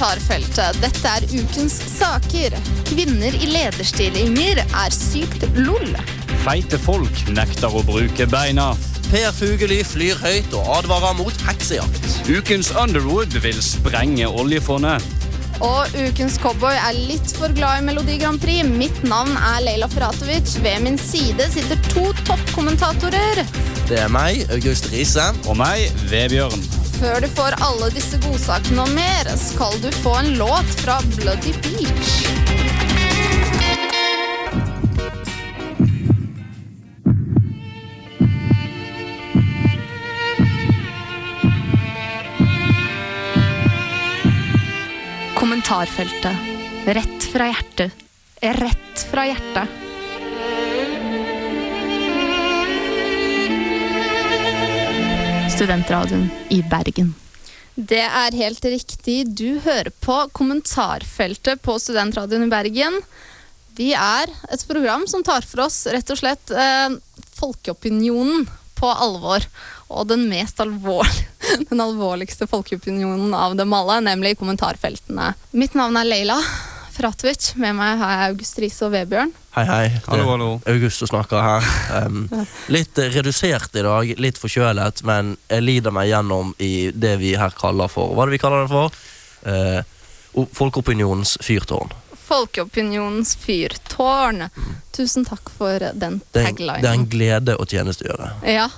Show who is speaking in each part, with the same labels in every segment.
Speaker 1: Kommentarfeltet. Dette er ukens saker. Kvinner i lederstillinger er sykt lol.
Speaker 2: Feite folk nekter å bruke beina.
Speaker 3: Per Fugelli flyr høyt og advarer mot heksejakt.
Speaker 2: Ukens Underwood vil sprenge oljefondet.
Speaker 1: Og ukens cowboy er litt for glad i Melodi Grand Prix. Mitt navn er Leila Feratovic. Ved min side sitter to toppkommentatorer.
Speaker 3: Det er meg, August Riise.
Speaker 2: Og meg, Vebjørn.
Speaker 1: Før du får alle disse godsakene og mer, skal du få en låt fra Bloody Beach. Kommentarfeltet. Rett fra hjertet. Rett fra hjertet. Studentradioen i Bergen. Det er helt riktig. Du hører på kommentarfeltet på Studentradioen i Bergen. Vi er et program som tar for oss rett og slett eh, folkeopinionen på alvor. Og den mest alvorlige, den alvorligste folkeopinionen av dem alle, nemlig kommentarfeltene. Mitt navn er Leila Fratovic. Med meg har jeg August Riise og Vebjørn.
Speaker 3: Hei, hei.
Speaker 2: Hallo, hallo.
Speaker 3: August som snakker her. Um, litt redusert i dag, litt forkjølet, men jeg lider meg gjennom i det vi her kaller for Hva er det vi kaller det for? Uh, Folkeopinionens fyrtårn.
Speaker 1: Folkeopinionens fyrtårn. Tusen takk for den
Speaker 3: er- det er en glede å tjenestegjøre.
Speaker 1: Ja.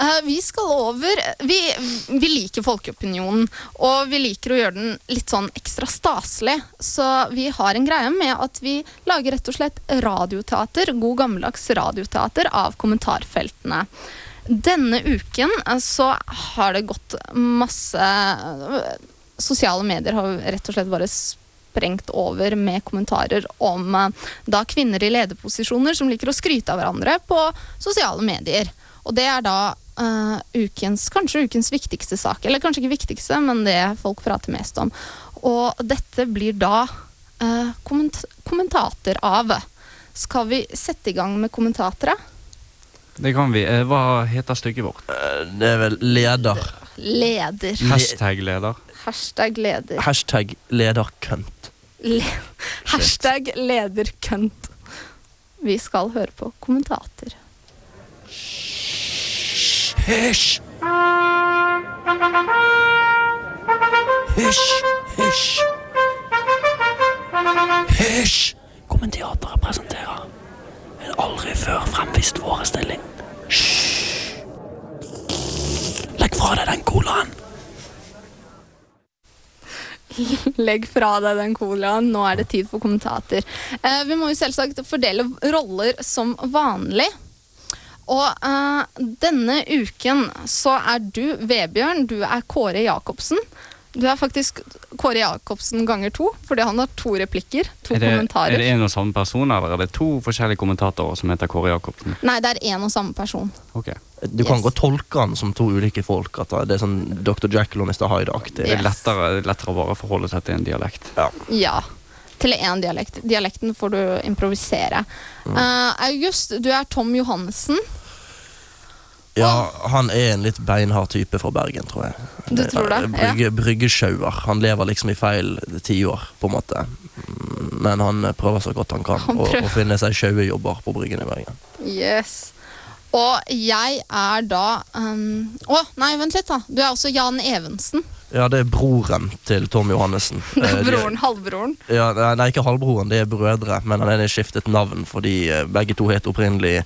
Speaker 1: Eh, vi skal over vi, vi liker folkeopinionen, og vi liker å gjøre den litt sånn ekstra staselig. Så vi har en greie med at vi lager rett og slett radioteater, god gammeldags radioteater av kommentarfeltene. Denne uken eh, så har det gått masse eh, Sosiale medier har rett og slett bare sprengt over med kommentarer om da kvinner i lederposisjoner som liker å skryte av hverandre på sosiale medier. Og det er da eh, ukens, kanskje ukens viktigste sak. Eller kanskje ikke viktigste, men det folk prater mest om. Og dette blir da uh, komment kommentater av. Skal vi sette i gang med kommentatere?
Speaker 2: Det kan vi. Eh, Hva heter stykket vårt?
Speaker 3: Eh, Det er vel leder.
Speaker 1: Leder.
Speaker 2: Hashtag-leder.
Speaker 1: Hashtag leder.
Speaker 3: Hashtag lederkønt.
Speaker 1: Le hashtag lederkønt. Vi skal høre på kommentater.
Speaker 3: Hysj! Hysj! Hysj! Hysj! Kommenteateret presenterer en aldri før fremvist forestilling. Hysj! Legg fra deg den colaen.
Speaker 1: Legg fra deg den colaen, nå er det tid for kommentater. Eh, vi må jo selvsagt fordele roller som vanlig. Og uh, denne uken så er du Vebjørn, du er Kåre Jacobsen. Du er faktisk Kåre Jacobsen ganger to, fordi han har to replikker. To
Speaker 2: Er det,
Speaker 1: kommentarer.
Speaker 2: er det en og samme person, eller er det to forskjellige kommentatorer som heter Kåre Jacobsen?
Speaker 1: Nei, det er én og samme person.
Speaker 2: Ok.
Speaker 3: Du kan
Speaker 1: Yes.
Speaker 3: godt tolke han som to ulike folk. At det er sånn Dr. Jekyll og Mr. Hyde-aktig.
Speaker 2: Det er
Speaker 1: Yes.
Speaker 2: lettere, lettere å bare forholde seg til en dialekt.
Speaker 1: Ja. Til én dialekt. Dialekten får du improvisere. Eh, August, du er Tom Johannessen.
Speaker 3: Ja, han er en litt beinhard type fra Bergen, tror jeg.
Speaker 1: Du tror det, ja.
Speaker 3: Brygge, Bryggesjauer. Han lever liksom i feil tiår, på en måte. Men han prøver så godt han kan
Speaker 1: Han
Speaker 3: å, å finne seg sjauejobber på Bryggen i Bergen.
Speaker 1: Yes. Og jeg er da um, oh, nei, vent litt, da. Du er også Jan Evensen.
Speaker 3: Ja, det er broren til Tom Johannessen.
Speaker 1: Det
Speaker 3: Eh,
Speaker 1: broren, halvbroren.
Speaker 3: Ja, nei, nei, ikke halvbroren, det er brødre, men han er skiftet navn fordi eh, begge to het opprinnelig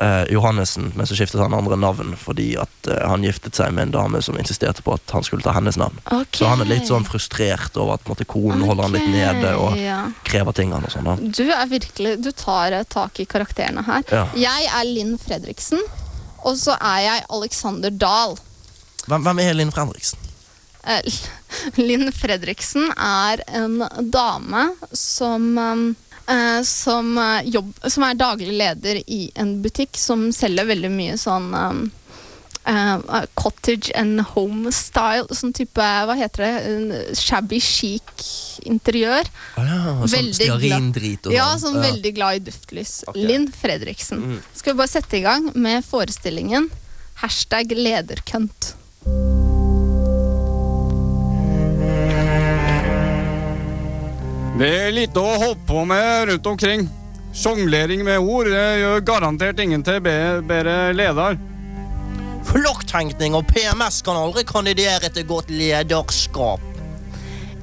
Speaker 3: eh, Johannessen, men så skiftet han andre navn fordi at eh, han giftet seg med en dame som insisterte på at han skulle ta hennes navn.
Speaker 1: Okay.
Speaker 3: Så han er litt sånn frustrert over at måte, konen holder han litt nede og
Speaker 1: ja.
Speaker 3: krever ting han og sånn.
Speaker 1: Du er virkelig Du tar tak i karakterene her.
Speaker 3: Ja.
Speaker 1: Jeg er Linn Fredriksen. Og så er jeg Alexander Dahl.
Speaker 3: Hvem, hvem er Linn Fredriksen?
Speaker 1: Eh, Linn Fredriksen er en dame som um, eh, som, eh, jobb, som er daglig leder i en butikk som selger veldig mye sånn um, uh, cottage and home style. Sånn type, hva heter det, shabby chic interiør.
Speaker 3: Ah, ja, sånn stearindrit og sånn.
Speaker 1: Ja, sånn veldig glad i duftlys.
Speaker 3: Okay.
Speaker 1: Linn Fredriksen.
Speaker 3: Mm.
Speaker 1: Skal vi bare sette i gang med forestillingen Hashtag lederkønt.
Speaker 2: Det er lite å holde på med rundt omkring. Sjonglering med ord det gjør garantert ingen til bedre leder.
Speaker 3: Flokktenkning og PMS kan aldri kandidere til godt lederskap.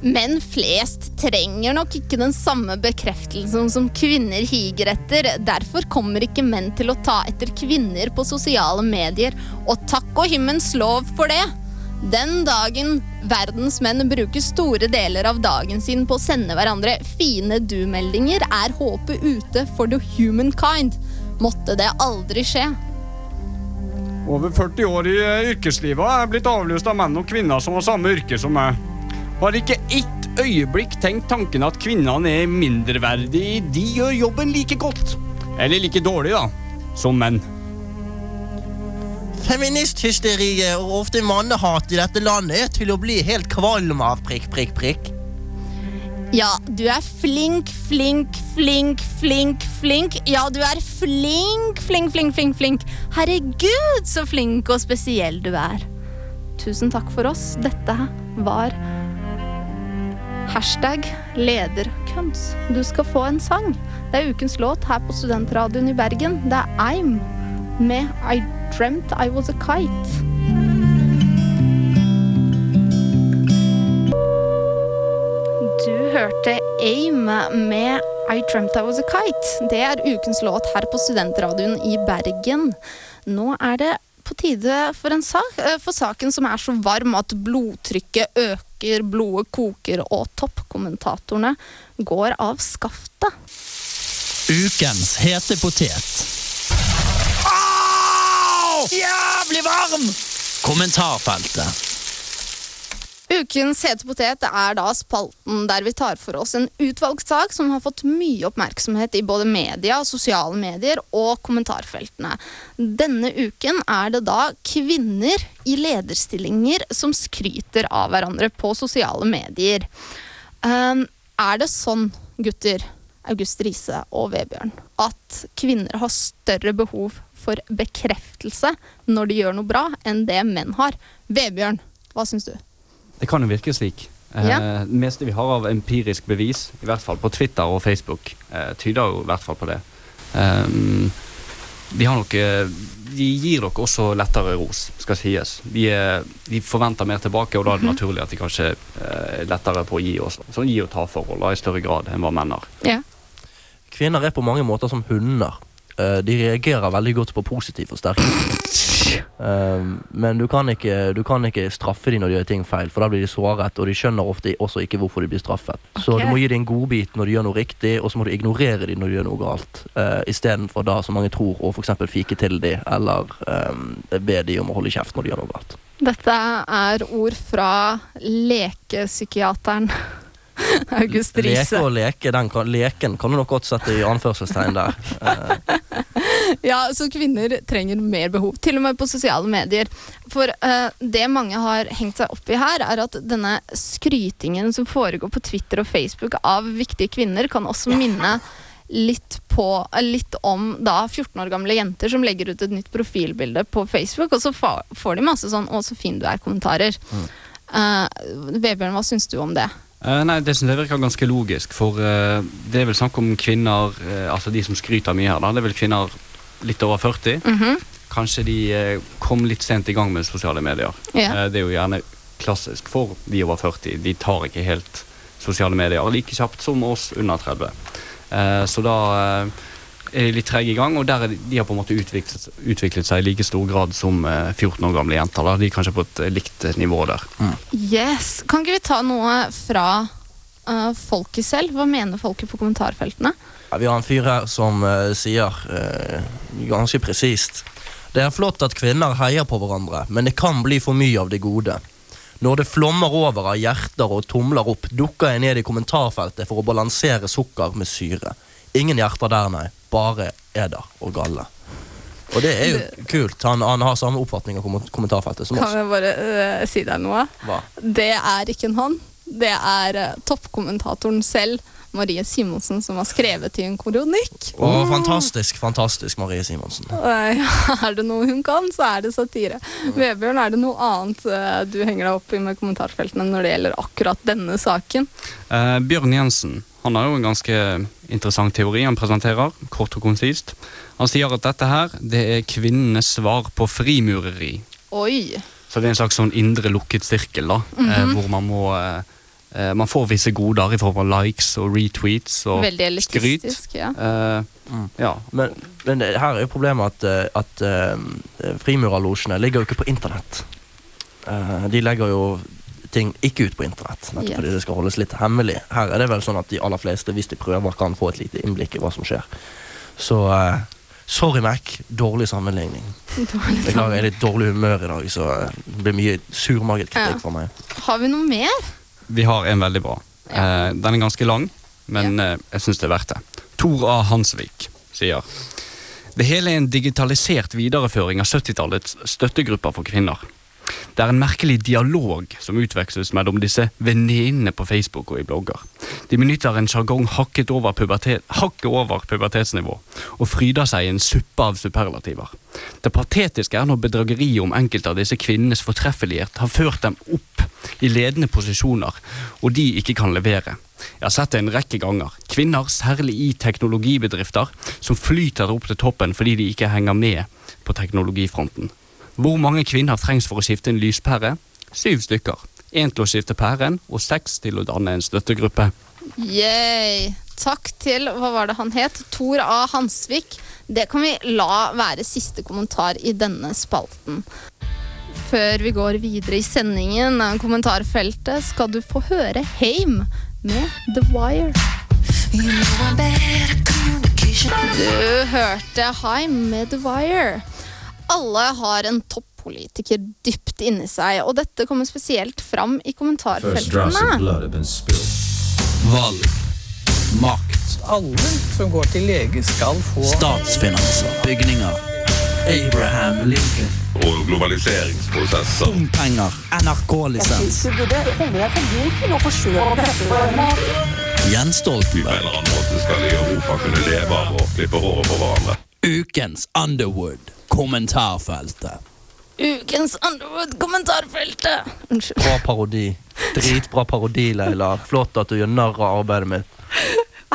Speaker 1: Men flest trenger nok ikke den samme bekreftelsen som kvinner higer etter. Derfor kommer ikke menn til å ta etter kvinner på sosiale medier. Og takk og himmels lov for det! Den dagen verdens menn bruker store deler av dagen sin på å sende hverandre fine du-meldinger, er håpet ute for the humankind. Måtte det aldri skje.
Speaker 2: Over 40 år i eh, yrkeslivet er blitt avløst av menn og kvinner som har samme yrke som meg. Har ikke ett øyeblikk tenkt tanken at kvinnene er mindreverdige. De gjør jobben like godt. Eller like dårlig, da. Som menn.
Speaker 3: Feministhysteriet og ofte mannehat i dette landet er til å bli helt kvalm av. prikk, prikk, prikk.
Speaker 1: Ja, du er flink, flink, flink, flink, flink. Ja, du er flink, flink, flink, flink, flink. Herregud, så flink og spesiell du er. Tusen takk for oss. Dette var hashtag lederkøns. Du skal få en sang. Det er ukens låt her på Studentradioen i Bergen. Det er I'm med I Dreamt I Was A Kite. Du hørte AIM med I Dreamt I Was A Kite. Det er ukens låt her på Studentradioen i Bergen. Nå er det på tide for en sak, eh, for saken som er så varm at blodtrykket øker, blodet koker og toppkommentatorene går av skaftet.
Speaker 4: Ukens hete potet. Jævlig varm! Kommentarfeltet.
Speaker 1: Ukens hete potet er da spalten der vi tar for oss en utvalgt sak som har fått mye oppmerksomhet i både media, sosiale medier og kommentarfeltene. Denne uken er det da kvinner i lederstillinger som skryter av hverandre på sosiale medier. Um, er det sånn, gutter, August Riise og Vebjørn, at kvinner har større behov for bekreftelse når de gjør noe bra, enn det menn har? Vebjørn, hva syns du?
Speaker 2: Det kan jo virke slik.
Speaker 1: Ja.
Speaker 2: Eh, det meste vi har av empirisk bevis, i hvert fall på Twitter og Facebook, eh, tyder jo i hvert fall på det. Um, de, har nok, eh, de gir dere også lettere ros, skal sies. De, er, de forventer mer tilbake, og da er det naturlig at de kanskje eh, er lettere på å gi også. Sånn gi og ta-forhold i større grad enn hva menn har.
Speaker 1: Ja.
Speaker 3: Kvinner er på mange måter som hunder. Eh, De reagerer veldig godt på positiv forsterkning. Um, Men du kan, ikke, du kan ikke straffe dem når de gjør ting feil, for da blir de såret, og de skjønner ofte også ikke hvorfor de blir straffet. Så du må gi dem en godbit når de gjør noe riktig, og så må du ignorere dem når de gjør noe galt. Uh, Istedenfor da, som mange tror, å f.eks. fike til dem, eller um, be dem om å holde kjeft når de gjør noe galt.
Speaker 1: Dette er ord fra lekepsykiateren August
Speaker 3: Leke og leke, den kan, leken kan du nok godt sette i anførselstegn der.
Speaker 1: Ja, så kvinner trenger mer behov, til og med på sosiale medier. For uh, det mange har hengt seg opp i her, er at denne skrytingen som foregår på Twitter og Facebook av viktige kvinner, kan også minne litt, på, eh, litt om da 14 år gamle jenter som legger ut et nytt profilbilde på Facebook, og så får de masse sånn 'Å, så fin du er', kommentarer. Eh, Vebjørn, hva syns du om det?
Speaker 2: Eh, nei, Det synes jeg virker ganske logisk, for uh, det er vel snakk om kvinner uh, Altså de som skryter mye her, da. Det er vel kvinner litt over 40.
Speaker 1: Mhm.
Speaker 2: Kanskje de kom litt sent i gang med sosiale medier. Yeah. Det er jo gjerne klassisk for de over 40. De tar ikke helt sosiale medier like kjapt som oss under 30. Eh, så da litt trege i gang, og der er de, de har på en måte utviklet, utviklet seg i like stor grad som eh, 14 år gamle jenter. Da. De er kanskje på et eh, likt eh, nivå der.
Speaker 1: Yes. Kan ikke vi ta noe fra uh, folket selv? Hva mener folket på kommentarfeltene?
Speaker 3: Ja, vi har en fyr her som uh, sier uh, ganske presist Det er flott at kvinner heier på hverandre, men det kan bli for mye av det gode. Når det flommer over av hjerter og tomler opp, dukker jeg ned i kommentarfeltet for å balansere sukker med syre. Ingen hjerter der, nei. Bare eder og galle. Og det er jo kult. Han, han har samme oppfatning av kommentarfeltet som oss.
Speaker 1: Kan jeg bare uh, si deg noe?
Speaker 3: Hva?
Speaker 1: Det er ikke en han. Det er uh, toppkommentatoren selv, Marie Simonsen, som har skrevet i en kronikk.
Speaker 3: Å, fantastisk, fantastisk, Marie Simonsen.
Speaker 1: Uh, er det noe hun kan, så er det satire. Vebjørn, er det noe annet du henger deg opp i med kommentarfeltene når det gjelder akkurat denne saken?
Speaker 2: Eh, Bjørn Jensen han er jo en ganske interessant teori han presenterer, kort og konsist. Han sier at dette her, det er kvinnenes svar på frimureri.
Speaker 1: Oi.
Speaker 2: Så det er en slags sånn indre lukket sirkel, da, eh, hvor man må eh, eh, Man får visse goder i form av likes og retweets og
Speaker 1: Veldig
Speaker 2: skryt.
Speaker 1: Ja.
Speaker 2: Eh, ja.
Speaker 3: Men, men her er jo problemet at, eh, at uh, frimurerlosjene ligger jo ikke på internett. Eh, de legger jo ting ikke ut på internett, nettopp
Speaker 1: Yes.
Speaker 3: fordi det skal holdes litt hemmelig. Her er det vel sånn at de aller fleste, hvis de prøver, kan få et lite innblikk i hva som skjer. Så uh, sorry, Mac. Dårlig sammenligning.
Speaker 1: Dårlig
Speaker 3: Beklager, jeg er litt dårlig humør i dag, så eh, det blir mye surmaget kritikk
Speaker 1: Ja.
Speaker 3: fra meg.
Speaker 1: Har vi noe mer?
Speaker 2: Vi har en veldig bra. Eh, den er ganske lang, men eh, jeg syns det er verdt det. Tor A. Hansvik sier Det hele er en digitalisert videreføring av 70-tallets støttegrupper for kvinner. Det er en merkelig dialog som utveksles mellom disse venninnene på Facebook og i blogger. De benytter en sjargong hakket over, pubertet, hakket over pubertetsnivå og fryder seg i en suppe av superlativer. Det patetiske er når bedrageriet om enkelte av disse kvinnenes fortreffelighet har ført dem opp i ledende posisjoner, og de ikke kan levere. Jeg har sett det en rekke ganger. Kvinner, særlig i teknologibedrifter, som flyter opp til toppen fordi de ikke henger med på teknologifronten. Hvor mange kvinner trengs for å skifte en lyspære? Syv stykker. Én til å skifte pæren, og seks til å danne en støttegruppe.
Speaker 1: Yay. Takk til hva var det han het? Tor A. Hansvik. Det kan vi la være siste kommentar i denne spalten. Før vi går videre i sendingen, kommentarfeltet, skal du få høre Heim med The Wire. Du hørte Heim med The Wire. Alle har en toppolitiker dypt inni seg, og dette kommer spesielt fram i kommentarfeltene.
Speaker 4: Valg. Makt.
Speaker 5: Alle som går til lege skal få
Speaker 4: Statsfinanser. Bygninger. Abraham Lincoln.
Speaker 6: og globaliseringsprosesser.
Speaker 4: Bompenger. NRK-lisens. Jens Stoltenberg.
Speaker 6: Vi
Speaker 4: en
Speaker 6: eller annen måte skal i Europa kunne leve av å klippe håret på hverandre.
Speaker 4: Ukens Underwood. Kommentarfeltet.
Speaker 1: Ukens Underwood-kommentarfeltet! Unnskyld.
Speaker 3: Bra parodi. Dritbra parodi, Leila. Flott at du gjør narr av arbeidet mitt.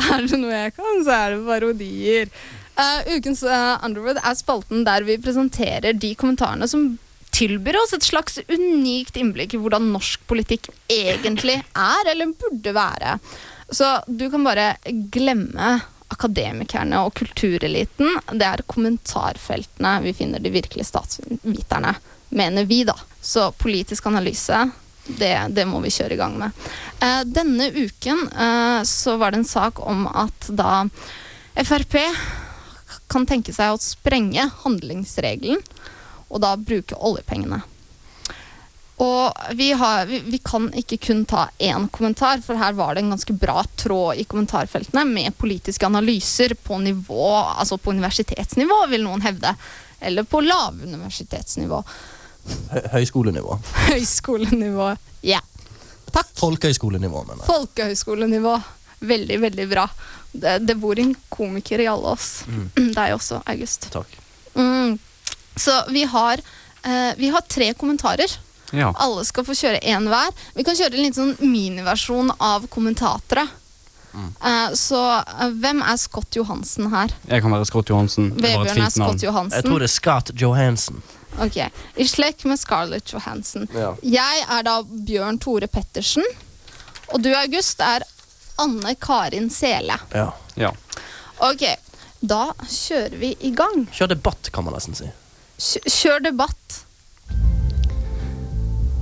Speaker 1: Er det noe jeg kan, så er det parodier. Uh, ukens uh, Underwood er spalten der vi presenterer de kommentarene som tilbyr oss et slags unikt innblikk i hvordan norsk politikk egentlig er, eller burde være. Så du kan bare glemme akademikerne og kultureliten. Det er kommentarfeltene vi finner de virkelige statsviterne, mener vi, da. Så politisk analyse, det, det må vi kjøre i gang med. Eh, denne uken eh, så var det en sak om at da Frp kan tenke seg å sprenge handlingsregelen, og da bruke oljepengene. Og vi, har, vi, vi kan ikke kun ta én kommentar, for her var det en ganske bra tråd i kommentarfeltene med politiske analyser på nivå, altså på universitetsnivå, vil noen hevde. Eller på lavuniversitetsnivå.
Speaker 3: Hø høyskolenivå.
Speaker 1: Høyskolenivå. Ja. Takk.
Speaker 3: Folkehøyskolenivå, mener jeg.
Speaker 1: Folkehøyskolenivå. Veldig, veldig bra. Det, det bor en komiker i alle oss. Deg også, August.
Speaker 3: Takk.
Speaker 1: Mm. Så vi har, eh, vi har tre kommentarer.
Speaker 2: Ja.
Speaker 1: Alle skal få kjøre én hver. Vi kan kjøre en liten sånn miniversjon av kommentatorer. Eh, så eh, hvem er Scott Johansen her?
Speaker 2: Jeg kan være Scott Johansen. Det
Speaker 1: Vebjørn er Scott Johansen.
Speaker 3: Jeg tror det er Scott Johansen.
Speaker 1: Ok, I slekt med Scarlett Johansen.
Speaker 3: Ja.
Speaker 1: Jeg er da Bjørn Tore Pettersen. Og du, August, er Anne Karin Sele.
Speaker 3: Ja.
Speaker 2: Ja.
Speaker 1: Ok, da kjører vi i gang.
Speaker 3: Kjør debatt, kan man nesten si.
Speaker 1: Kjør debatt.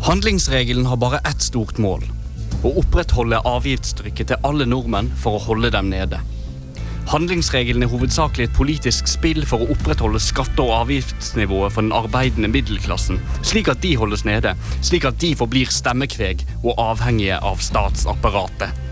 Speaker 2: Handlingsregelen har bare ett stort mål. Å opprettholde avgiftstrykket til alle nordmenn for å holde dem nede. Handlingsregelen er hovedsakelig et politisk spill for å opprettholde skatte- og avgiftsnivået for den arbeidende middelklassen, slik at de holdes nede, slik at de forblir stemmekveg og avhengige av statsapparatet.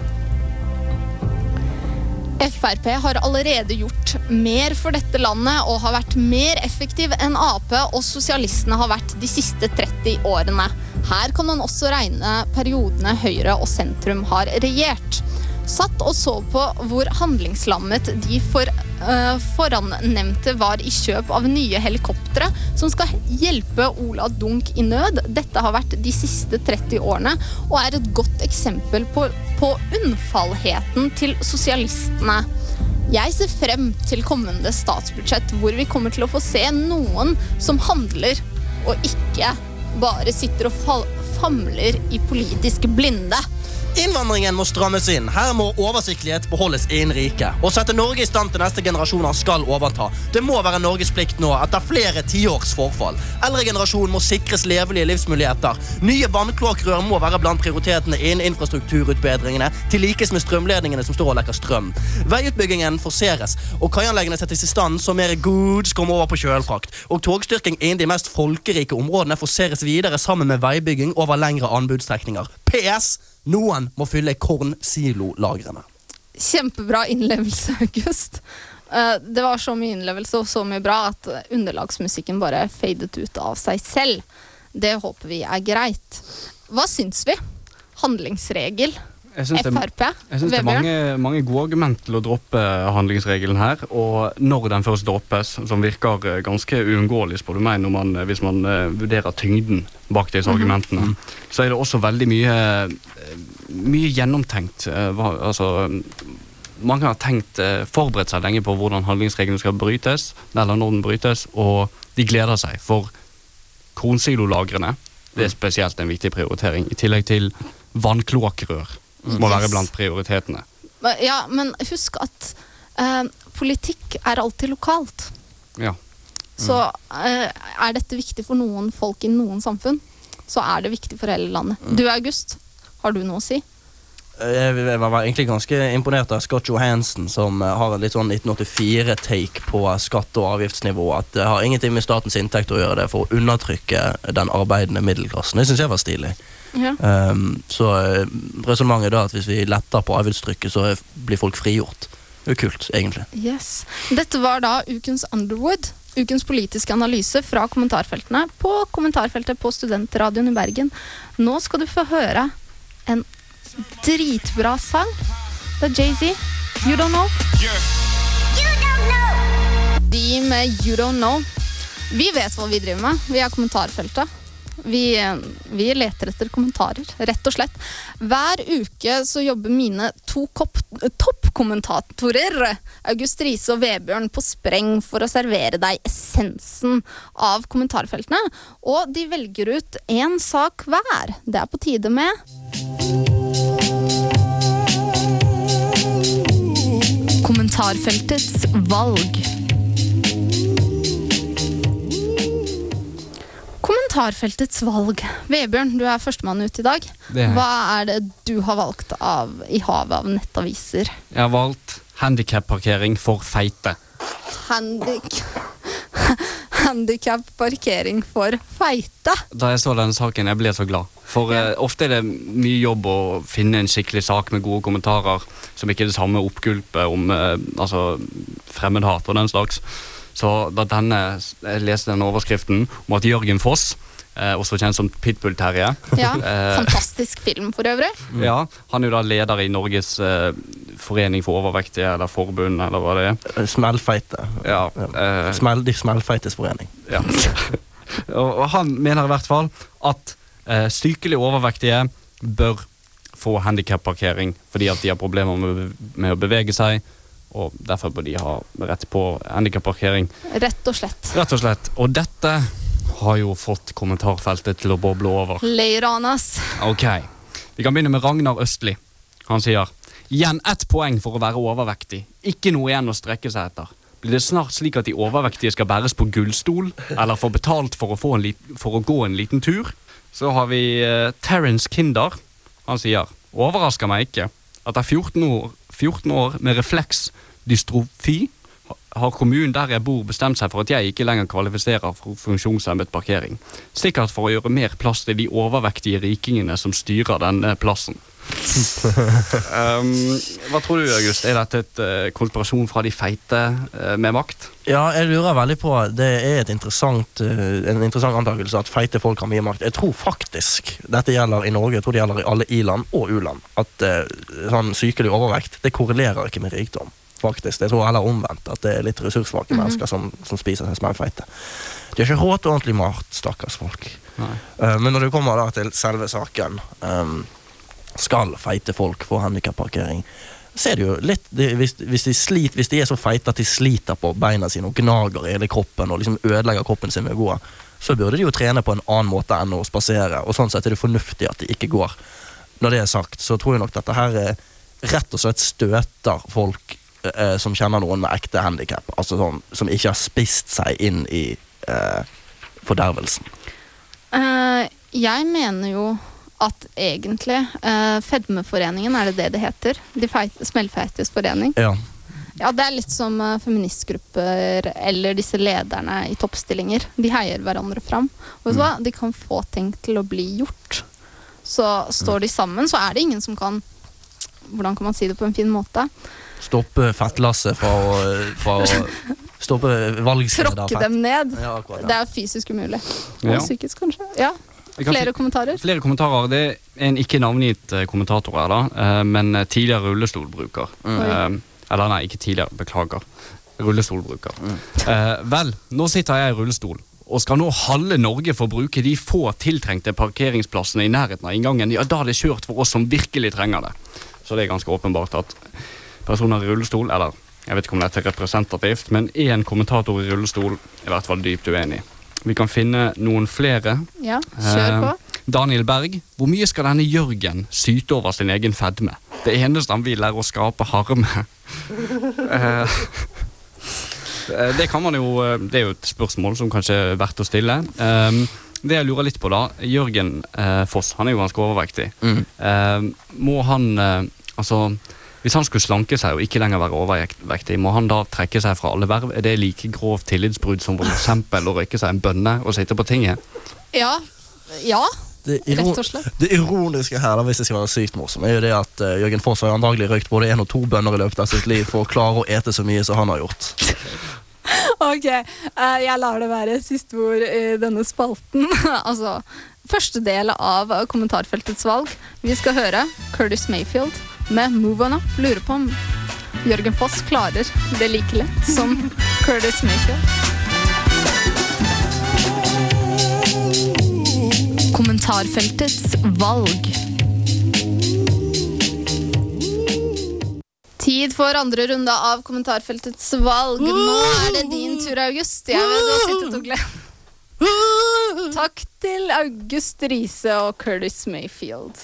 Speaker 1: Frp har allerede gjort mer for dette landet og har vært mer effektiv enn Ap og sosialistene har vært de siste 30 årene. Her kan man også regne periodene Høyre og sentrum har regjert. Satt og så på hvor handlingslammet de for, uh, forannevnte var i kjøp av nye helikoptre som skal hjelpe Ola Dunk i nød. Dette har vært de siste 30 årene og er et godt eksempel på, på unnfallheten til sosialistene. Jeg ser frem til kommende statsbudsjett hvor vi kommer til å få se noen som handler, og ikke bare sitter og famler i politisk blinde.
Speaker 3: Innvandringen må strammes inn. Her må oversiktlighet beholdes innen riket. Å sette Norge i stand til neste generasjoner skal overta. Det må være Norges plikt nå, etter flere tiårs forfall. Eldregenerasjonen må sikres levelige livsmuligheter. Nye vannkloakkrør må være blant prioritetene innen infrastrukturutbedringene, til likes med strømledningene som står og lekker strøm. Veiutbyggingen forseres, og kaianleggene settes i stand så mer goods kommer over på kjølfrakt. Og togstyrking innen de mest folkerike områdene forseres videre sammen med veibygging over lengre anbudstrekninger. PS. Noen må fylle kornsilolagrene.
Speaker 1: Kjempebra innlevelse, August. Eh, Det var så mye innlevelse og så mye bra at underlagsmusikken bare fadet ut av seg selv. Det håper vi er greit. Hva syns vi? Handlingsregel?
Speaker 2: Jeg syns det, jeg synes det er mange, mange gode argument til å droppe handlingsregelen her. Og når den først droppes, som virker eh, ganske uunngåelig, spør du meg, når man, eh, hvis man eh, vurderer tyngden bak disse argumentene, så er det også veldig mye, eh, mye gjennomtenkt. eh, hva, altså, mange har tenkt, eh, forberedt seg lenge på hvordan handlingsregelen skal brytes, eller når den brytes, og de gleder seg. For kronsilolagrene, det er spesielt en viktig prioritering, i tillegg til vannkloakkrør. Må være blant prioritetene.
Speaker 1: Ja, men husk at eh, politikk er alltid lokalt.
Speaker 2: Ja.
Speaker 1: Så eh, er dette viktig for noen folk i noen samfunn, så er det viktig for hele landet. Du August, har du noe å si?
Speaker 3: Jeg var var egentlig ganske imponert av Scott Johansen, som eh, har en litt sånn 1984-take på skatte- og avgiftsnivå. At det har ingenting med statens inntekt å gjøre, det for å undertrykke den arbeidende middelklassen. Det syns jeg var stilig.
Speaker 1: Ja.
Speaker 3: Um, så uh, resonnementet da at hvis vi letter på avgiftstrykket, så er- blir folk frigjort. Det er jo kult, egentlig.
Speaker 1: Yes. Dette var da ukens Underwood. Ukens politiske analyse fra kommentarfeltene på kommentarfeltet på Studentradioen i Bergen. Nå skal du få høre en dritbra sang. Det er Jay-Z. You Don't Know. De med You Don't Know. Vi vet hva vi driver med. Vi er kommentarfeltet. Vi, vi leter etter kommentarer, rett og slett. Hver uke så jobber mine to toppkommentatorer, August Riise og Vebjørn, på spreng for å servere deg essensen av kommentarfeltene. Og de velger ut én sak hver. Det er på tide med Kommentarfeltets valg. Kommentarfeltets valg. Vebjørn, du er førstemann ut i dag.
Speaker 2: Er.
Speaker 1: Hva er det du har valgt av, i havet av nettaviser?
Speaker 2: Jeg har valgt handikapparkering for feite.
Speaker 1: Handik Handikapparkering for feite.
Speaker 2: Da jeg så denne saken, jeg ble så glad. For eh, ofte er det mye jobb å finne en skikkelig sak med gode kommentarer, som ikke er det samme oppgulpet om eh, altså, fremmedhat og den slags. Så da denne, jeg leste den overskriften om at Jørgen Foss, eh, også kjent som Pitbull-Terje
Speaker 1: Ja,
Speaker 2: Eh.
Speaker 1: Fantastisk film for øvrig.
Speaker 2: ja, Han er jo da leder i Norges eh, forening for overvektige, eller forbund, eller hva det er.
Speaker 3: Smellfeite.
Speaker 2: Ja, eh,
Speaker 3: Smell, de smellfeites forening.
Speaker 2: Ja. og, og han mener i hvert fall at eh, sykelig overvektige bør få handikapparkering fordi at de har problemer med, med å bevege seg, og derfor bør de ha rett på handikapparkering.
Speaker 1: Rett og slett.
Speaker 2: Rett og slett. Og dette har jo fått kommentarfeltet til å boble over.
Speaker 1: Leiranas.
Speaker 2: Ok, vi kan begynne med Ragnar Østli. Han sier Igjen ett poeng for å være overvektig. Ikke noe igjen å strekke seg etter. Blir det snart slik at de overvektige skal bæres på gullstol, eller få betalt for å, få for å gå en liten tur? Så har vi uh, Terence Kinder. Han sier Overrasker meg ikke. Etter 14 år, 14 år med refleksdystrofi har kommunen der jeg bor bestemt seg for at jeg ikke lenger kvalifiserer for funksjonshemmet parkering. Sikkert for å gjøre mer plass til de overvektige rikingene som styrer denne plassen. Um, hva tror du, August? Er dette et uh, konspirasjon fra de feite uh, med makt?
Speaker 3: Ja, jeg lurer veldig på Det er et interessant, uh, en interessant antakelse at feite folk har mye makt. Jeg tror faktisk dette gjelder i Norge, jeg tror det gjelder i alle i-land og u-land. At sånn sykelig overvekt det korrelerer ikke med rikdom. Faktisk. Jeg tror heller omvendt. At det er litt ressurssvake mennesker som, som spiser seg smellfeite. De har ikke råd til ordentlig mat, stakkars folk. Eh, men når det kommer da til selve saken ehm, Skal feite folk få handikapparkering? Ser du jo litt det, hvis, hvis, de sliter, hvis de er så feite at de sliter på beina sine og gnager i hele kroppen og liksom ødelegger kroppen sin med å gå, så burde de jo trene på en annen måte enn å spasere. Og sånn sett er det fornuftig at de ikke går. Når det er sagt, så tror jeg nok dette her er rett og slett støter folk eh, som kjenner noen med ekte handikap. Altså sånn som ikke har spist seg inn i eh, fordervelsen.
Speaker 1: Uh, jeg mener jo at egentlig uh, Fedmeforeningen, er det det det heter? De feite, smellfeites forening.
Speaker 3: Ja.
Speaker 1: Ja, det er litt som uh, feministgrupper eller disse lederne i toppstillinger. De heier hverandre fram. Og vet du hva? De kan få ting til å bli gjort. Så står de sammen, så er det ingen som kan Hvordan kan man si det på en fin måte?
Speaker 3: Stoppe fettlasset fra å, fra å Stoppe valgstedet.
Speaker 1: Tråkke dem ned.
Speaker 3: Ja, akkurat,
Speaker 1: Det er fysisk umulig. Og
Speaker 2: Ja.
Speaker 1: psykisk, kanskje. Ja. Flere kommentarer?
Speaker 2: Flere kommentarer. Det er en ikke navngitt eh, kommentator her, da, eh, men eh, tidligere rullestolbruker. Mm. eller nei, ikke tidligere. Beklager. Rullestolbruker. Eh, vel, nå sitter jeg i rullestol. Og skal nå halve Norge få bruke de få tiltrengte parkeringsplassene i nærheten av inngangen, ja, da er det kjørt for oss som virkelig trenger det. Så det er ganske åpenbart at personer i rullestol, eller jeg vet ikke om dette er representativt, men én kommentator i rullestol er i hvert fall dypt uenig. Vi kan finne noen flere.
Speaker 1: Ja, kjør på.
Speaker 2: Eh, Daniel Berg, hvor mye skal denne Jørgen syte over sin egen fedme? Det eneste han vil, er å skape harme. Eh, eh, det kan man jo eh, Det er jo et spørsmål som kanskje er verdt å stille. Eh, det jeg lurer litt på, da Jørgen eh, Foss, han er jo ganske overvektig.
Speaker 3: Mm.
Speaker 2: Eh, må han eh, Altså, hvis han skulle slanke seg og ikke lenger være overvektig, må han da trekke seg fra alle verv? Er det like grovt tillitsbrudd som eksempel å røyke seg en bønne og sitte på tinget?
Speaker 1: Ja. Ja,
Speaker 3: Det, iron
Speaker 1: rett og slett.
Speaker 3: det ironiske her, da, hvis det skal være sykt morsom, er jo det at uh, Jørgen Foss har antagelig røykt både én og to bønner i løpet av sitt liv for å klare å ete så mye som han har gjort.
Speaker 1: Ok, uh, jeg lar det være siste ord i denne spalten. altså, første del av kommentarfeltets valg. Vi skal høre Curtis Mayfield med Move On Up. Lurer på om Jørgen Foss klarer det like lett som Curtis Mayfield. Kommentarfeltets valg. Tid for andre runde av kommentarfeltets valg. Nå er det din tur, August. Jeg vet du har sittet og glemt. Takk til August Riise og Curtis Mayfield.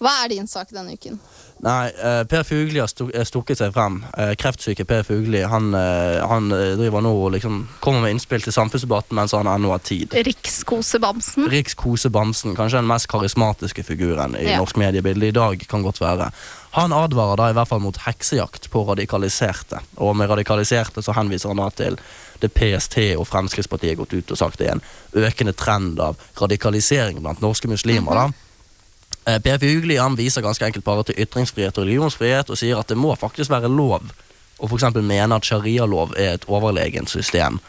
Speaker 1: Hva er din sak denne uken?
Speaker 3: Nei, uh, Per Fugli har eh, stukket seg frem. Uh, kreftsyke Per Fugli han, uh, han driver nå og liksom kommer med innspill til samfunnsdebatten mens han ennå har tid.
Speaker 1: Rikskosebamsen.
Speaker 3: Rikskosebamsen, kanskje den mest karismatiske figuren i
Speaker 1: Ja.
Speaker 3: norsk mediebilde i dag, kan godt være. Han advarer da i hvert fall mot heksejakt på radikaliserte. Og med radikaliserte så henviser han da til det PST og Fremskrittspartiet har gått ut og sagt det er en økende trend av radikalisering blant norske muslimer. da. Eh, Per Fugli han viser ganske enkelt bare til ytringsfrihet og religionsfrihet og sier at det må faktisk være lov å eksempel mene at sharialov er et overlegent system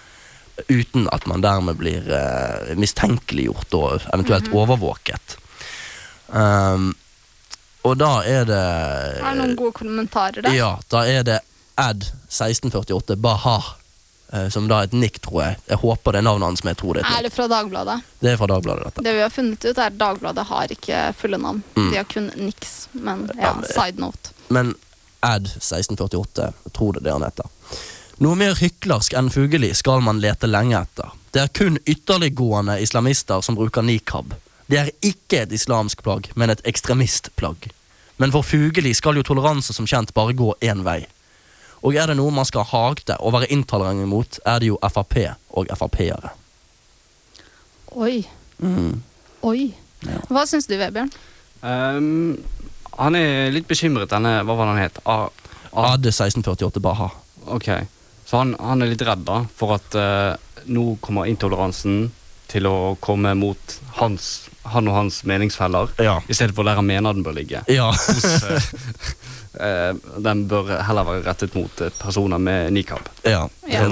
Speaker 3: uten at man dermed blir uh, mistenkeliggjort og eventuelt overvåket. Um, og da er det
Speaker 1: Er det noen gode kommentarer der?
Speaker 3: Ja, da er det Ad 1648 Baha. Eh, som da er et nikk, tror jeg. Jeg håper det er navnet hans, men jeg tror det er
Speaker 1: Er det fra Dagbladet?
Speaker 3: Det er fra Dagbladet, dette.
Speaker 1: Det vi har funnet ut, er at Dagbladet har ikke fulle navn. De har kun niks. Men ja, side note.
Speaker 3: Men Ad 1648, jeg tror det er det han heter. Noe mer hyklersk enn Fugeli skal man lete lenge etter. Det er kun ytterliggående islamister som bruker nikab. Det er ikke et islamsk plagg, men et ekstremistplagg. Men for Fugeli skal jo toleranse som kjent bare gå én vei. Og er det noe man skal hate og være intolerant imot, er det jo Frp og Frp-ere.
Speaker 1: Oi.
Speaker 3: Mm.
Speaker 1: Oi. Hva syns du, Vebjørn?
Speaker 2: Um, han er litt bekymret, denne Hva var det han het? A, A,
Speaker 3: Ad 1648 Baha.
Speaker 2: ok. Så han, han er litt redd da for at uh, nå kommer intoleransen til å komme mot hans han og hans meningsfeller,
Speaker 3: Ja.
Speaker 2: i stedet for der han mener den bør ligge.
Speaker 3: Ja.
Speaker 2: Hos, eh, den bør heller være rettet mot eh, personer med nikab.
Speaker 3: ja.
Speaker 1: Ja.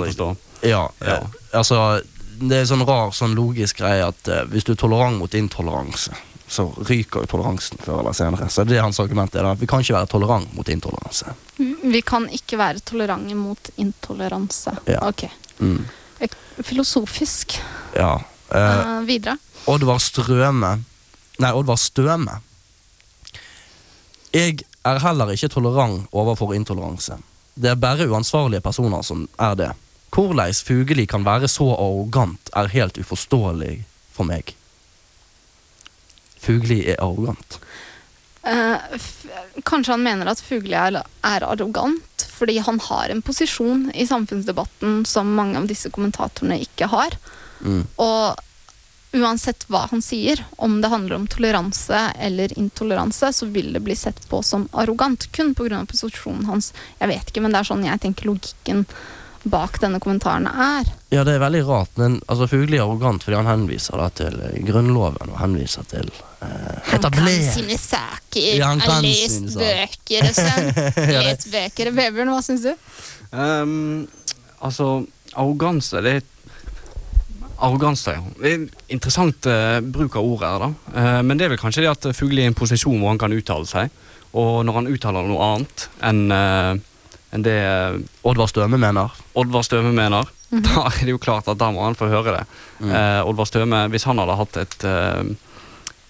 Speaker 3: Ja,
Speaker 2: Ja.
Speaker 3: eh, altså Det er sånn rar, sånn logisk greie at eh, hvis du er tolerant mot intoleranse, så ryker jo toleransen før eller senere. Så det er hans argument er at vi kan ikke være tolerant mot intoleranse.
Speaker 1: Vi kan ikke være tolerante mot intoleranse.
Speaker 3: Ja.
Speaker 1: Ok.
Speaker 3: Mm.
Speaker 1: Filosofisk.
Speaker 3: Ja. Eh,
Speaker 1: Eh, videre.
Speaker 3: Oddvar Strøme Nei, Oddvar Støme. Jeg er heller ikke tolerant overfor intoleranse. Det er bare uansvarlige personer som er det. Hvordan Fugeli kan være så arrogant, er helt uforståelig for meg. Fugeli er arrogant.
Speaker 1: Eh, kanskje han mener at Fugli er, er arrogant fordi han har en posisjon i samfunnsdebatten som mange av disse kommentatorene ikke har.
Speaker 3: Mm.
Speaker 1: Og uansett hva han sier, om det handler om toleranse eller intoleranse, så vil det bli sett på som arrogant kun pga. posisjonen hans. Jeg vet ikke, men det er sånn jeg tenker logikken bak denne kommentaren er.
Speaker 3: Ja, det er veldig rart, men altså, Fugli er arrogant fordi han henviser da til eh, Grunnloven og henviser til eh,
Speaker 1: Han kan sine saker,
Speaker 3: Ja, han
Speaker 1: har lest bøker og sånn. Lest bøker. Vebjørn, hva syns du?
Speaker 2: Um, altså, arroganse det er Arroganse, ja. Det er interessant uh, bruk av ordet her, da. Uh, men det er vel kanskje det at Fugli er i en posisjon hvor han kan uttale seg. Og når han uttaler noe annet enn uh, en det eh,
Speaker 3: Oddvar Støme mener.
Speaker 2: Oddvar Støme mener, da er det jo klart at da må han få høre det.
Speaker 3: Mm.
Speaker 2: Eh, Oddvar Støme, hvis han hadde hatt et eh,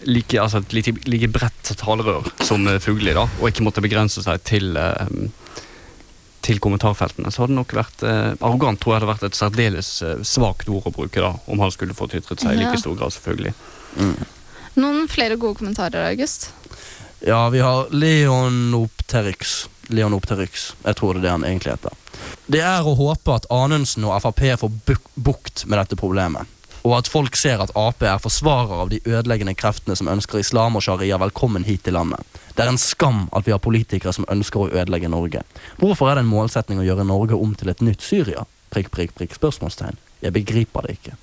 Speaker 2: like, altså et like, like bredt talerør som eh, Fugli, da, og ikke måtte begrense seg til eh, til kommentarfeltene, så hadde det nok vært eh, arrogant, tror jeg hadde vært et særdeles eh, svakt ord å bruke, da, om han skulle fått ytret seg i
Speaker 1: Ja.
Speaker 2: like stor grad, selvfølgelig.
Speaker 1: Noen flere gode kommentarer, August?
Speaker 3: Ja, vi har Leonopteryx. Leonopteryx. Jeg tror det er det han egentlig heter. Det er å håpe at Anundsen og Frp får buk bukt med dette problemet. Og at folk ser at Ap er forsvarer av de ødeleggende kreftene som ønsker islam og sharia velkommen hit til landet. Det er en skam at vi har politikere som ønsker å ødelegge Norge. Hvorfor er det en målsetning å gjøre Norge om til et nytt Syria? Prikk, prikk, prikk, spørsmålstegn. Jeg begriper det ikke.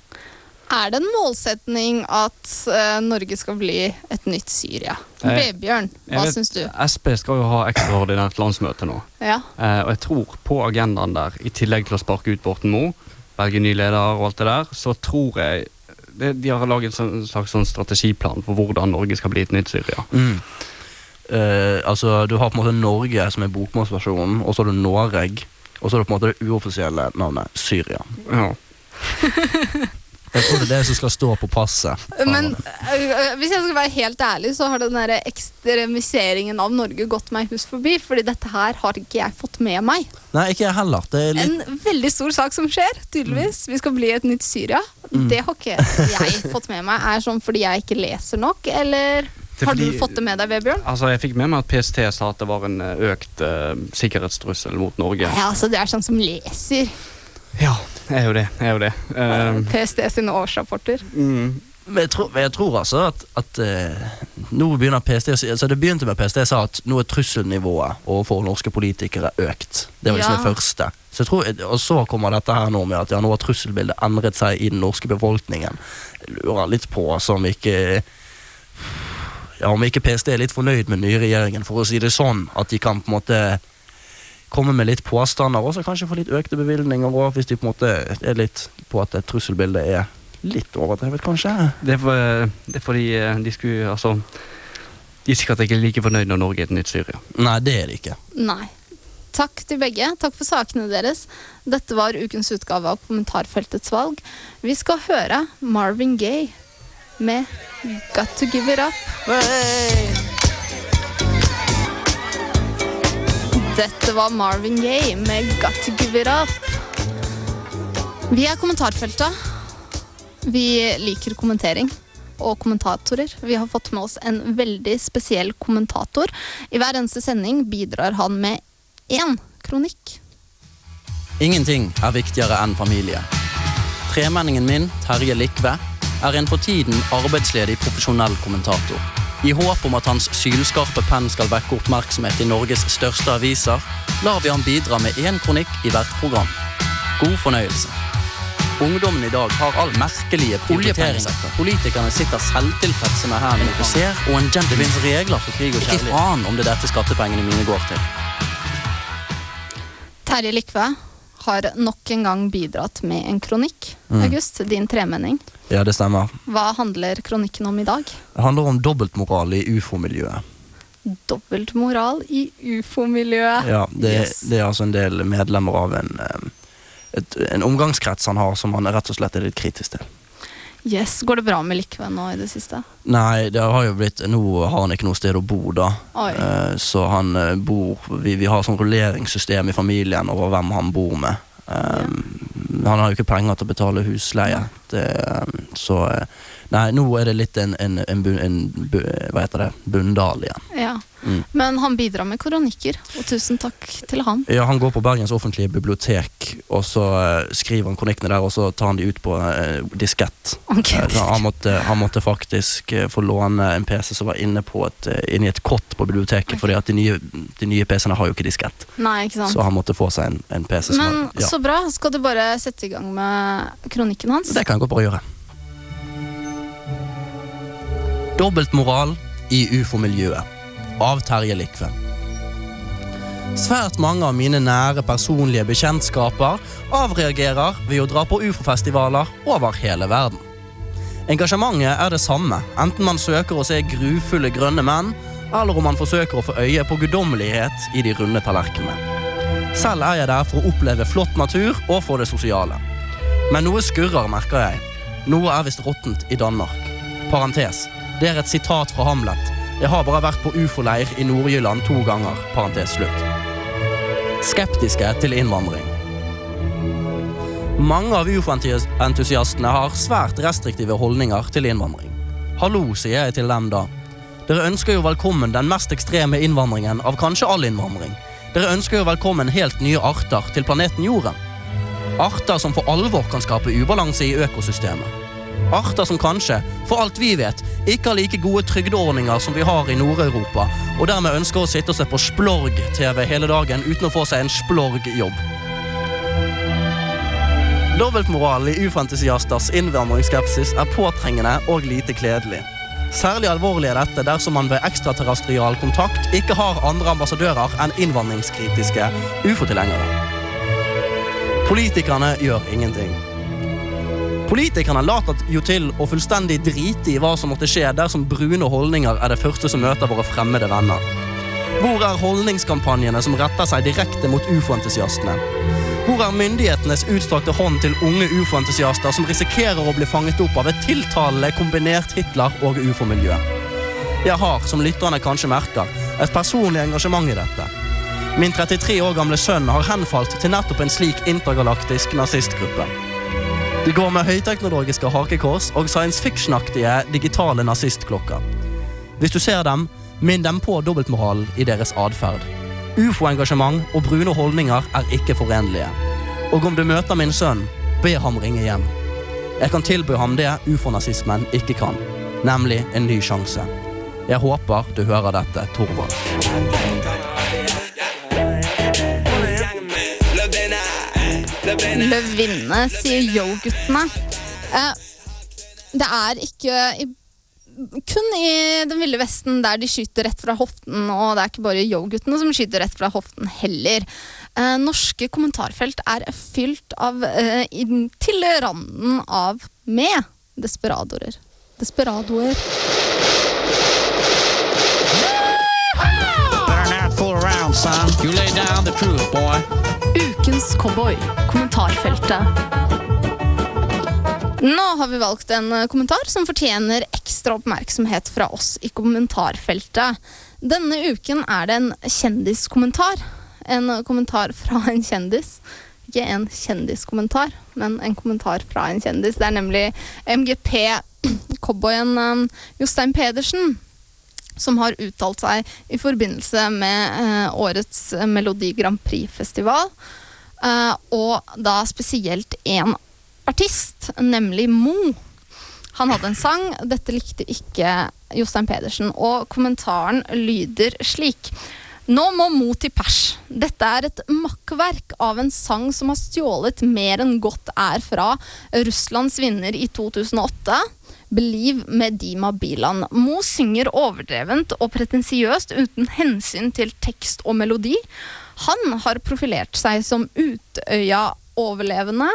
Speaker 1: Er det en målsetning at uh, Norge skal bli et nytt Syria? Vebjørn, hva
Speaker 2: vet-
Speaker 1: syns du?
Speaker 2: Sp skal jo ha ekstraordinært landsmøte nå.
Speaker 1: Ja.
Speaker 2: Uh, og jeg tror på agendaen der, i tillegg til å sparke ut Borten Moe, velge ny leder og alt det der, så tror jeg det, De har laget en sånn- slags sånn strategiplan for hvordan Norge skal bli et nytt Syria.
Speaker 3: Mm. Eh, altså, du har på en måte Norge som er bokmålsversjonen, og så har du Noreg, og så har du på en måte det uoffisielle navnet Syria.
Speaker 2: Ja.
Speaker 3: Jeg tror det er det som skal stå på passet.
Speaker 1: Men øh, hvis jeg skal være helt ærlig, så har den der ekstremiseringen av Norge gått meg hus forbi. Fordi dette her har ikke jeg fått med meg.
Speaker 3: Nei, ikke jeg heller. Det er litt
Speaker 1: En veldig stor sak som skjer, tydeligvis. Vi skal bli et nytt Syria.
Speaker 3: Mm.
Speaker 1: Det har ikke jeg fått med meg. Er sånn fordi jeg ikke leser nok, eller Har du fått det med deg, Vebjørn?
Speaker 2: Altså, Jeg fikk med meg at PST sa at det var en eh, økt uh, sikkerhetstrussel mot Norge.
Speaker 1: Ja, altså Det er sånn som leser
Speaker 2: Ja, jeg er jo det. Jeg er jo det. Uh,
Speaker 1: PST sine årsrapporter.
Speaker 2: mm,
Speaker 3: Men jeg tror, men jeg tror altså at, at uh, nå begynner PST å si altså Det begynte med PST sa at nå er trusselnivået overfor norske politikere økt. Det var liksom
Speaker 1: Ja.
Speaker 3: det første. Så jeg tror, og så kommer dette her nå med at ja, nå har trusselbildet endret seg i den norske befolkningen. Jeg lurer litt på altså, om ikke ja, om ikke PST er litt fornøyd med den nye regjeringen, for å si det sånn. At de kan på en måte komme med litt påstander, og kanskje få litt økte bevilgninger òg, hvis de på en måte er litt på at et trusselbilde er litt overdrevet, kanskje.
Speaker 2: det, er for, det er fordi eh, de skulle Altså De er sikkert ikke like fornøyd når Norge er et nytt Syria.
Speaker 3: Nei, det er de ikke.
Speaker 1: Nei. Takk til begge. Takk for sakene deres. Dette var ukens utgave av Kommentarfeltets valg. Vi skal høre Marvin Gaye med 'Got To Give It Up'. Dette var Marvin Gaye med 'Got To Give It Up'. Vi er kommentarfeltet. Vi liker kommentering og kommentatorer. Vi har fått med oss en veldig spesiell kommentator. I hver eneste sending bidrar han med én kronikk.
Speaker 3: Ingenting er viktigere enn familie. Tremenningen min, Terje Likve, er en for tiden arbeidsledig profesjonell kommentator. I håp om at hans sylskarpe penn skal vekke oppmerksomhet i Norges største aviser, lar vi ham bidra med én kronikk i hvert program. God fornøyelse.
Speaker 7: Ungdommen i dag har all merkelige prioriteringer. Politikerne sitter selvtilfredse med hæren på ser, og en gent det finnes regler for krig og kjærlighet. Ikke faen om det er dette skattepengene mine går til.
Speaker 1: Terje Likve har nok en gang bidratt med en kronikk.
Speaker 3: Mm.
Speaker 1: August, din tremenning.
Speaker 3: Ja, det stemmer.
Speaker 1: Hva handler kronikken om i dag?
Speaker 3: Det handler om dobbeltmoral i ufo-miljøet.
Speaker 1: Dobbeltmoral i ufo-miljøet.
Speaker 3: Ja, det,
Speaker 1: Yes.
Speaker 3: det er altså en del medlemmer av en, eh, et, en omgangskrets han har som han rett og slett er litt kritisk til.
Speaker 1: Yes. Går det bra med Likve nå i det siste?
Speaker 3: Nei, det har jo blitt Nå har han ikke noe sted å bo, da. Eh, så han eh, bor vi, vi har sånn rulleringssystem i familien over hvem han bor med. Eh, Han har jo ikke penger til å betale husleie. Det, um, så eh, Nei, nå er det litt en, en, en, en Hva heter det? Bunndal igjen.
Speaker 1: Ja.
Speaker 3: Mm.
Speaker 1: Men han bidrar med kronikker, og tusen takk til han.
Speaker 3: Ja, Han går på Bergens offentlige bibliotek, og så eh, skriver han kronikkene der, og så tar han de ut på eh, diskett.
Speaker 1: Okay.
Speaker 3: Eh, han, måtte, han måtte faktisk eh, få låne en PC som var inne, på et, inne i et kott på biblioteket, fordi at de nye, de nye PC-ene har jo ikke diskett.
Speaker 1: Nei, ikke sant.
Speaker 3: Så han måtte få seg en, en PC
Speaker 1: Men
Speaker 3: var, ja.
Speaker 1: så bra. Skal du bare sette i gang med kronikken hans?
Speaker 3: Det kan jeg godt bare gjøre. Dobbeltmoral i ufo-miljøet av Terje Likve. Svært mange av mine nære personlige bekjentskaper avreagerer ved å dra på ufo-festivaler over hele verden. Engasjementet er det samme, enten man søker å se grufulle grønne menn, eller om man forsøker å få øye på guddommelighet i de runde tallerkenene. Selv er jeg der for å oppleve flott natur og for det sosiale. Men noe skurrer, merker jeg. Noe er visst råttent i Danmark. Parentes. Det er et sitat fra Hamlet. Jeg har bare vært på ufo-leir i Nord-Jylland to ganger. Parentes slutt. Skeptiske til innvandring. Mange av ufo-entusiastene har svært restriktive holdninger til innvandring. Hallo, sier jeg til dem da. Dere ønsker jo velkommen den mest ekstreme innvandringen av kanskje all innvandring. Dere ønsker jo velkommen helt nye arter til planeten Jorden. Arter som for alvor kan skape ubalanse i økosystemet. Arter som kanskje, for alt vi vet, ikke har like gode trygdeordninger som vi har i Nord-Europa, og dermed ønsker å sitte og se på splorg-TV hele dagen uten å få seg en splorg-jobb. Dobbeltmoralen i ufantasiasters innvandringsskepsis er påtrengende og lite kledelig. Særlig alvorlig er dette dersom man ved ekstraterrestrial kontakt ikke har andre ambassadører enn innvandringskritiske ufo-tilhengere. Politikerne gjør ingenting. Politikerne later jo til å fullstendig drite i hva som måtte skje dersom brune holdninger er det første som møter våre fremmede venner. Hvor er holdningskampanjene som retter seg direkte mot ufo-entusiastene? Hvor er myndighetenes utstrakte hånd til unge ufo-entusiaster som risikerer å bli fanget opp av et tiltalende kombinert Hitler- og ufo-miljø? Jeg har, som lytterne kanskje merker, et personlig engasjement i dette. Min 33 år gamle sønn har henfalt til nettopp en slik intergalaktisk nazistgruppe. De går med høyteknologiske hakekors og science fiction-aktige digitale nazistklokker. Hvis du ser dem, minn dem på dobbeltmoralen i deres atferd. Ufo-engasjement og brune holdninger er ikke forenlige. Og om du møter min sønn, be ham ringe hjem. Jeg kan tilby ham det ufo-nazismen ikke kan, nemlig en ny sjanse. Jeg håper du hører dette, Torvald.
Speaker 1: Løvinne, sier yo-guttene. Eh, det er ikke i, kun i den ville vesten der de skyter rett fra hoften, og det er ikke bare yo-guttene som skyter rett fra hoften heller. Eh, norske kommentarfelt er fylt av eh, inn- til randen av med desperadorer. Desperadoer.
Speaker 4: Better not fool around, son. You lay down the truth, boy.
Speaker 1: Ukens cowboy, kommentarfeltet. Nå har vi valgt en eh, kommentar som fortjener ekstra oppmerksomhet fra oss i kommentarfeltet. Denne uken er det en kjendiskommentar. En eh, kommentar fra en kjendis. Ikke en kjendiskommentar, men en kommentar fra en kjendis. Det er nemlig MGP-cowboyen eh, Jostein Pedersen som har uttalt seg i forbindelse med årets Melodi Grand Prix-festival. Eh, og da spesielt én artist, nemlig Mo. Han hadde en sang, dette likte ikke Jostein Pedersen, og kommentaren lyder slik. Nå må Mo til pers. Dette er et makkverk av en sang som har stjålet mer enn godt er fra Russlands vinner i 2008. Believe med Dima Bilan. Mo synger overdrevent og pretensiøst uten hensyn til tekst og melodi. Han har profilert seg som Utøya-overlevende.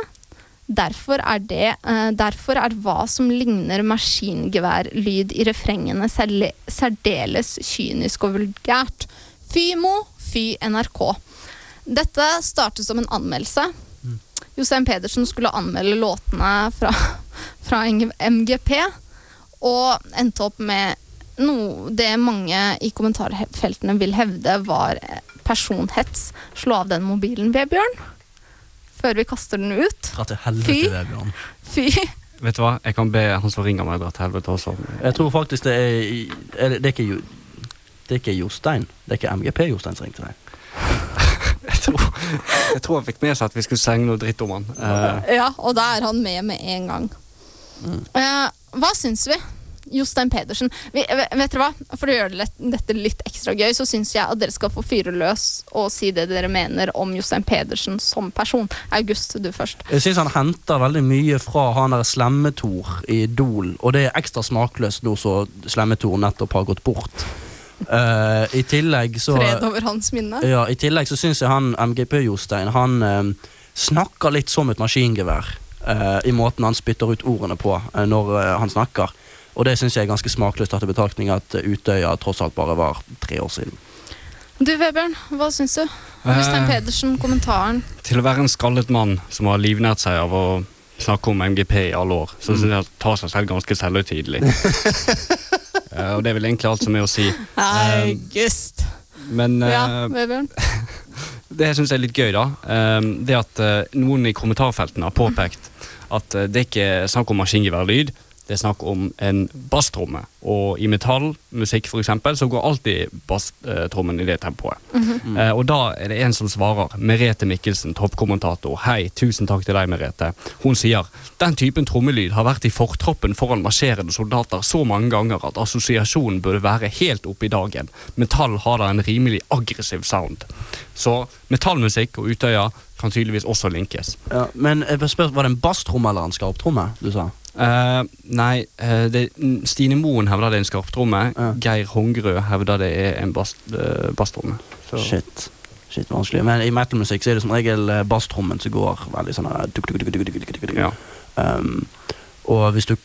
Speaker 1: Derfor er, det, eh, derfor er hva som ligner maskingeværlyd i refrengene særdeles kynisk og vulgært. Fy Mo, fy NRK. Dette startet som en anmeldelse. Jostein Pedersen skulle anmelde låtene fra, fra MGP, og endte opp med noe det mange i kommentarfeltene vil hevde var personhets. Slå av den mobilen, Vebjørn, før vi kaster den ut.
Speaker 3: Dra til helvete,
Speaker 1: Fy.
Speaker 3: Vebjørn.
Speaker 1: Fy.
Speaker 2: Vet du hva, jeg kan be han som ringer meg, dra til helvete også.
Speaker 3: Jeg tror faktisk det er er det, det er ikke Det er ikke Jostein. Det er ikke MGP-Jostein som ringte deg.
Speaker 2: Jeg tror, jeg tror han fikk med seg at vi skulle senge noe dritt om han. Uh.
Speaker 1: Ja, og da er han med med en gang. Eh, hva syns vi? Jostein Pedersen. Vi, vet dere hva? For å gjøre dette litt ekstra gøy, så syns jeg at dere skal få fyre løs og si det dere mener om Jostein Pedersen som person. August, du først.
Speaker 3: Jeg syns han henter veldig mye fra han der Slemmetor i Idol, og det er ekstra smakløst nå så Slemmetor nettopp har gått bort. Uh, I tillegg så
Speaker 1: Fred over hans minne.
Speaker 3: Ja, I tillegg så syns jeg han MGP-Jostein Han uh, snakker litt som et maskingevær Uh, i måten han spytter ut ordene på når han snakker. Og det syns jeg er ganske smakløst tatt i betraktning at eh, Utøya tross alt bare var tre år siden.
Speaker 1: Du Vebjørn, hva syns du? Øystein
Speaker 2: Eh.
Speaker 1: Pedersen, kommentaren.
Speaker 2: til å være en skallet mann som har livnært seg av å snakke om MGP i alle år, så syns jeg han tar seg selv ganske selvhøytidelig. Eh, og det er vel egentlig alt som er å si.
Speaker 1: August.
Speaker 2: Men eh,
Speaker 1: Ja, Vebjørn.
Speaker 2: det jeg er litt gøy, da, eh, det at eh, noen i kommentarfeltene har påpekt at det ikke er snakk om maskingeværlyd, det er snakk om en basstromme. Og i metallmusikk eksempel, så går alltid basstrommen i det tempoet. eh, og da er det en som svarer, Merete Mikkelsen, toppkommentator. Hei, tusen takk til deg, Merete. Hun sier den typen trommelyd har vært i fortroppen foran marsjerende soldater så mange ganger at assosiasjonen burde være helt oppe i dagen. Metall har da en rimelig aggressiv sound. Så metallmusikk og Utøya kan tydeligvis også linkes.
Speaker 3: Ja, men jeg spør, var det en basstromme eller en skarptromme du sa?
Speaker 2: Eh, nei, eh, det, Stine Moen hevder det er en skarptromme.
Speaker 3: Ja.
Speaker 2: Geir Hongerød hevder det er en bass, eh, basstromme.
Speaker 3: Shit. Shit, vanskelig. Men i metalmusikk så er det som regel basstrommen som går veldig sånn duk, duk, duk.
Speaker 2: Ja.
Speaker 3: Um, og hvis du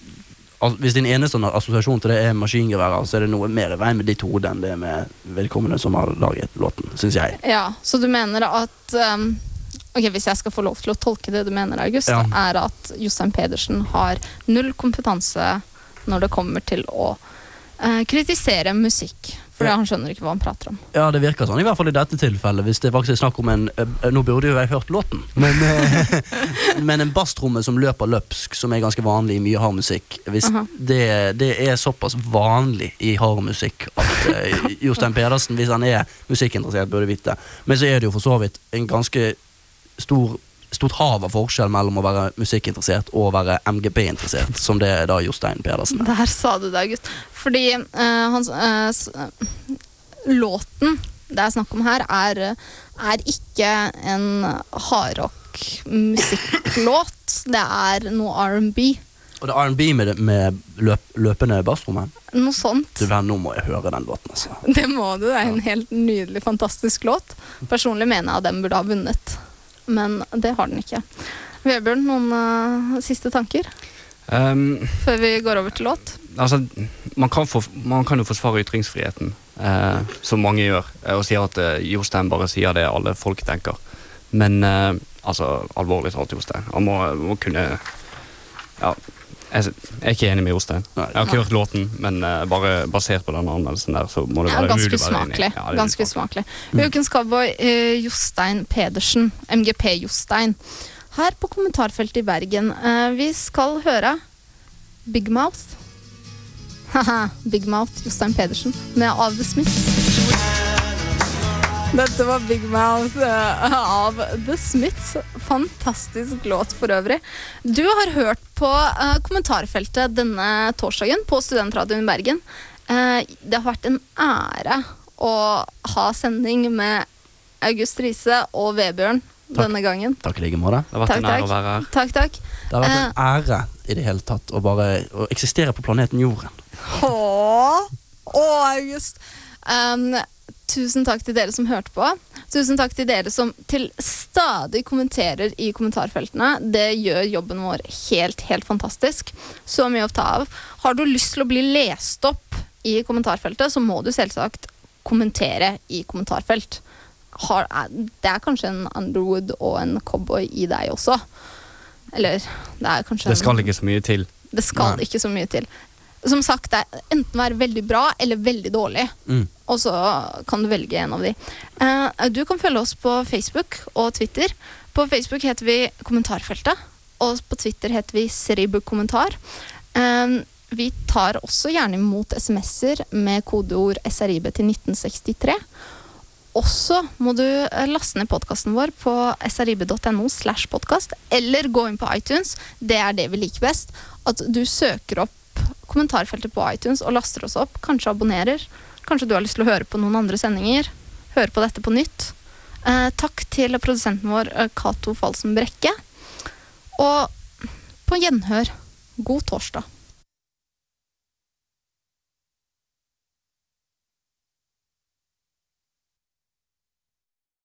Speaker 3: al- hvis din eneste assosiasjon til det er maskingeværer, så er det noe mer i veien med ditt hode enn det med vedkommende som har laget låten, syns jeg.
Speaker 1: Ja, så du mener at um, Ok, Hvis jeg skal få lov til å tolke det du mener, August,
Speaker 3: Ja.
Speaker 1: er at Jostein Pedersen har null kompetanse når det kommer til å eh, kritisere musikk. For
Speaker 3: Ja.
Speaker 1: han skjønner ikke hva han prater om.
Speaker 3: Ja, det virker sånn, i hvert fall i dette tilfellet. Hvis det faktisk er snakk om en eh, Nå burde jo jeg hørt låten, men, eh, men en basstromme som løper løpsk, som er ganske vanlig i mye hard musikk Hvis
Speaker 1: -huh.
Speaker 3: det, det er såpass vanlig i hard musikk at uh, Jostein Pedersen, hvis han er musikkinteressert, burde vite. Men så er det jo for så vidt en ganske stor stort hav av forskjell mellom å være musikkinteressert og å være MGP-interessert, som det er da Jostein Pedersen er.
Speaker 1: Der sa du det, August. Fordi uh, hans, uh, eh, låten det er snakk om her, er, er ikke en hardrock-musikklåt. Det er noe R&B.
Speaker 3: Og det er R&B med, med løp, løpende bassrommet?
Speaker 1: Noe sånt.
Speaker 3: Du, nå må jeg høre den låten, altså.
Speaker 1: Det må du. Det er en helt nydelig, fantastisk låt. Personlig mener jeg at den burde ha vunnet, men det har den ikke. Vebjørn, noen uh, siste tanker
Speaker 2: Um,
Speaker 1: før vi går over til låt?
Speaker 2: altså, man kan, for, man kan jo forsvare ytringsfriheten, uh, som mange gjør, eh, og sier at uh, Jostein bare sier det alle folk tenker. Men altså, alvorlig talt, Jostein. Han må, må kunne Ja, jeg, jeg er ikke enig med Jostein. Jeg har ikke hørt låten, men eh, bare basert på den anmeldelsen der, så må det
Speaker 1: Ja,
Speaker 2: være
Speaker 1: ganske
Speaker 2: være enig.
Speaker 1: usmakelig.
Speaker 2: Ja,
Speaker 1: ganske
Speaker 2: usmakelig.
Speaker 1: usmakelig. Ukens cowboy, uh, Jostein Pedersen. MGP-Jostein. Her på kommentarfeltet i Bergen. Uh, vi skal høre Big Mouth. Haha, Big Mouth, Jostein Pedersen, med Av The Smiths. Dette var Big Mouth eh, av The Smiths. Fantastisk låt for øvrig. Du har hørt på eh, kommentarfeltet denne torsdagen på Studentradioen i Bergen. Eh, det har vært en ære å ha sending med August Riise og Vebjørn denne gangen.
Speaker 3: Takk i like måte.
Speaker 2: Det har vært
Speaker 1: Takk,
Speaker 2: en ære
Speaker 1: takk.
Speaker 2: å være her.
Speaker 1: Takk, takk.
Speaker 3: Det har vært en ære i det hele tatt å bare å eksistere på planeten Jorden.
Speaker 1: Å, Åh, August. Um, tusen takk til dere som hørte på. Tusen takk til dere som til stadig kommenterer i kommentarfeltene. Det gjør jobben vår helt, helt fantastisk. Så mye å ta av. Har du lyst til å bli lest opp i kommentarfeltet, så må du selvsagt kommentere i kommentarfelt. Har, det er kanskje en Underwood og en cowboy i deg også. Eller det er kanskje
Speaker 2: Det skal
Speaker 1: en-
Speaker 2: ikke så mye til.
Speaker 1: det skal
Speaker 3: Nei.
Speaker 1: ikke så mye til. Som sagt, det er enten være veldig bra eller veldig dårlig.
Speaker 3: Mm.
Speaker 1: Og så kan du velge en av de. Eh, du kan følge oss på Facebook og Twitter. På Facebook heter vi Kommentarfeltet, og på Twitter heter vi Seribu-kommentar. Eh, vi tar også gjerne imot SMS-er med kodeord SRIB til 1963. Også må du eh, laste ned podkasten vår på srib.no slash podkast, eller gå inn på iTunes. Det er det vi liker best. At du søker opp kommentarfeltet på iTunes og laster oss opp. Kanskje abonnerer. Kanskje du har lyst til å høre på noen andre sendinger. Høre på dette på nytt. Eh, takk til produsenten vår eh, Cato Falsen Brekke. Og på gjenhør. God torsdag.